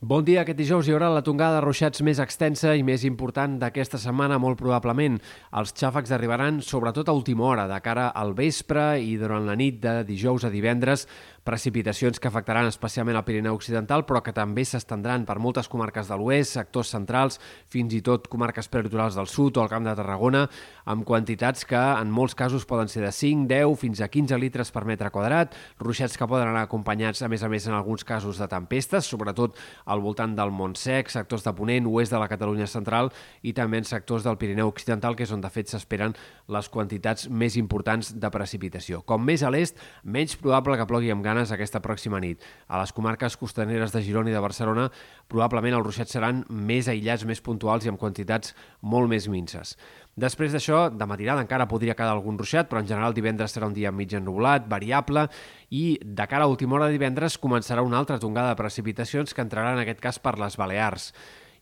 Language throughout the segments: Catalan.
Bon dia. Aquest dijous hi haurà la tongada de ruixats més extensa i més important d'aquesta setmana, molt probablement. Els xàfecs arribaran sobretot a última hora, de cara al vespre i durant la nit de dijous a divendres, precipitacions que afectaran especialment el Pirineu Occidental, però que també s'estendran per moltes comarques de l'oest, sectors centrals, fins i tot comarques peritorials del sud o el Camp de Tarragona, amb quantitats que en molts casos poden ser de 5, 10, fins a 15 litres per metre quadrat, ruixats que poden anar acompanyats, a més a més, en alguns casos de tempestes, sobretot al voltant del Montsec, sectors de Ponent, oest de la Catalunya central i també en sectors del Pirineu Occidental, que és on de fet s'esperen les quantitats més importants de precipitació. Com més a l'est, menys probable que plogui amb ganes aquesta pròxima nit. A les comarques costaneres de Girona i de Barcelona, probablement els ruixats seran més aïllats, més puntuals i amb quantitats molt més minces. Després d'això, de matinada encara podria quedar algun ruixat, però en general divendres serà un dia mig ennublat, variable, i de cara a última hora de divendres començarà una altra tongada de precipitacions que entrarà en aquest cas per les Balears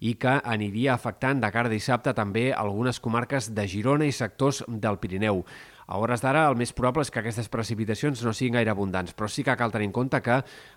i que aniria afectant de cara a dissabte també algunes comarques de Girona i sectors del Pirineu. A hores d'ara, el més probable és que aquestes precipitacions no siguin gaire abundants, però sí que cal tenir en compte que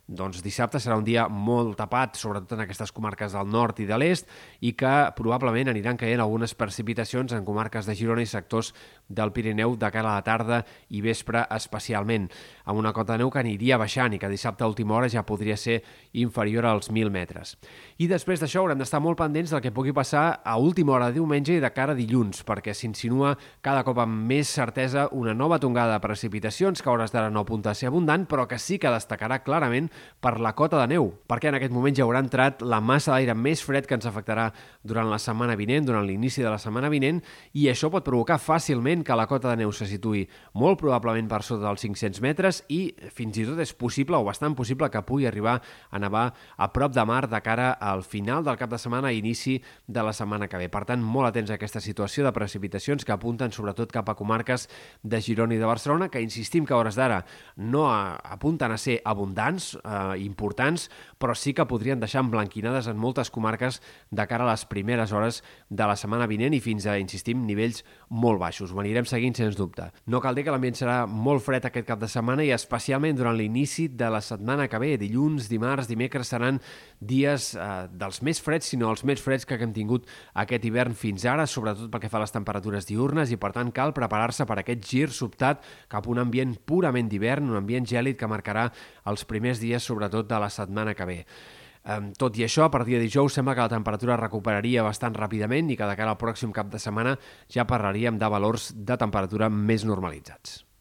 doncs, dissabte serà un dia molt tapat, sobretot en aquestes comarques del nord i de l'est, i que probablement aniran caient algunes precipitacions en comarques de Girona i sectors del Pirineu de cara a la tarda i vespre especialment, amb una cota de neu que aniria baixant i que dissabte a última hora ja podria ser inferior als 1.000 metres. I després d'això haurem d'estar molt pendents del que pugui passar a última hora de diumenge i de cara a dilluns, perquè s'insinua cada cop amb més certesa prevista una nova tongada de precipitacions que a hores d'ara no apunta a ser abundant, però que sí que destacarà clarament per la cota de neu, perquè en aquest moment ja haurà entrat la massa d'aire més fred que ens afectarà durant la setmana vinent, durant l'inici de la setmana vinent, i això pot provocar fàcilment que la cota de neu se situï molt probablement per sota dels 500 metres i fins i tot és possible o bastant possible que pugui arribar a nevar a prop de mar de cara al final del cap de setmana i inici de la setmana que ve. Per tant, molt atents a aquesta situació de precipitacions que apunten sobretot cap a comarques de Girona i de Barcelona, que insistim que a hores d'ara no apunten a ser abundants, eh, importants, però sí que podrien deixar emblanquinades en moltes comarques de cara a les primeres hores de la setmana vinent i fins a, insistim, nivells molt baixos. Ho anirem seguint, sens dubte. No cal dir que l'ambient serà molt fred aquest cap de setmana i especialment durant l'inici de la setmana que ve. Dilluns, dimarts, dimecres seran dies eh, dels més freds, sinó els més freds que hem tingut aquest hivern fins ara, sobretot pel que fa a les temperatures diurnes i, per tant, cal preparar-se per aquest gir sobtat cap a un ambient purament d'hivern, un ambient gèlid que marcarà els primers dies, sobretot de la setmana que ve. Tot i això, a partir de dijous sembla que la temperatura recuperaria bastant ràpidament i que de cara al pròxim cap de setmana ja parlaríem de valors de temperatura més normalitzats.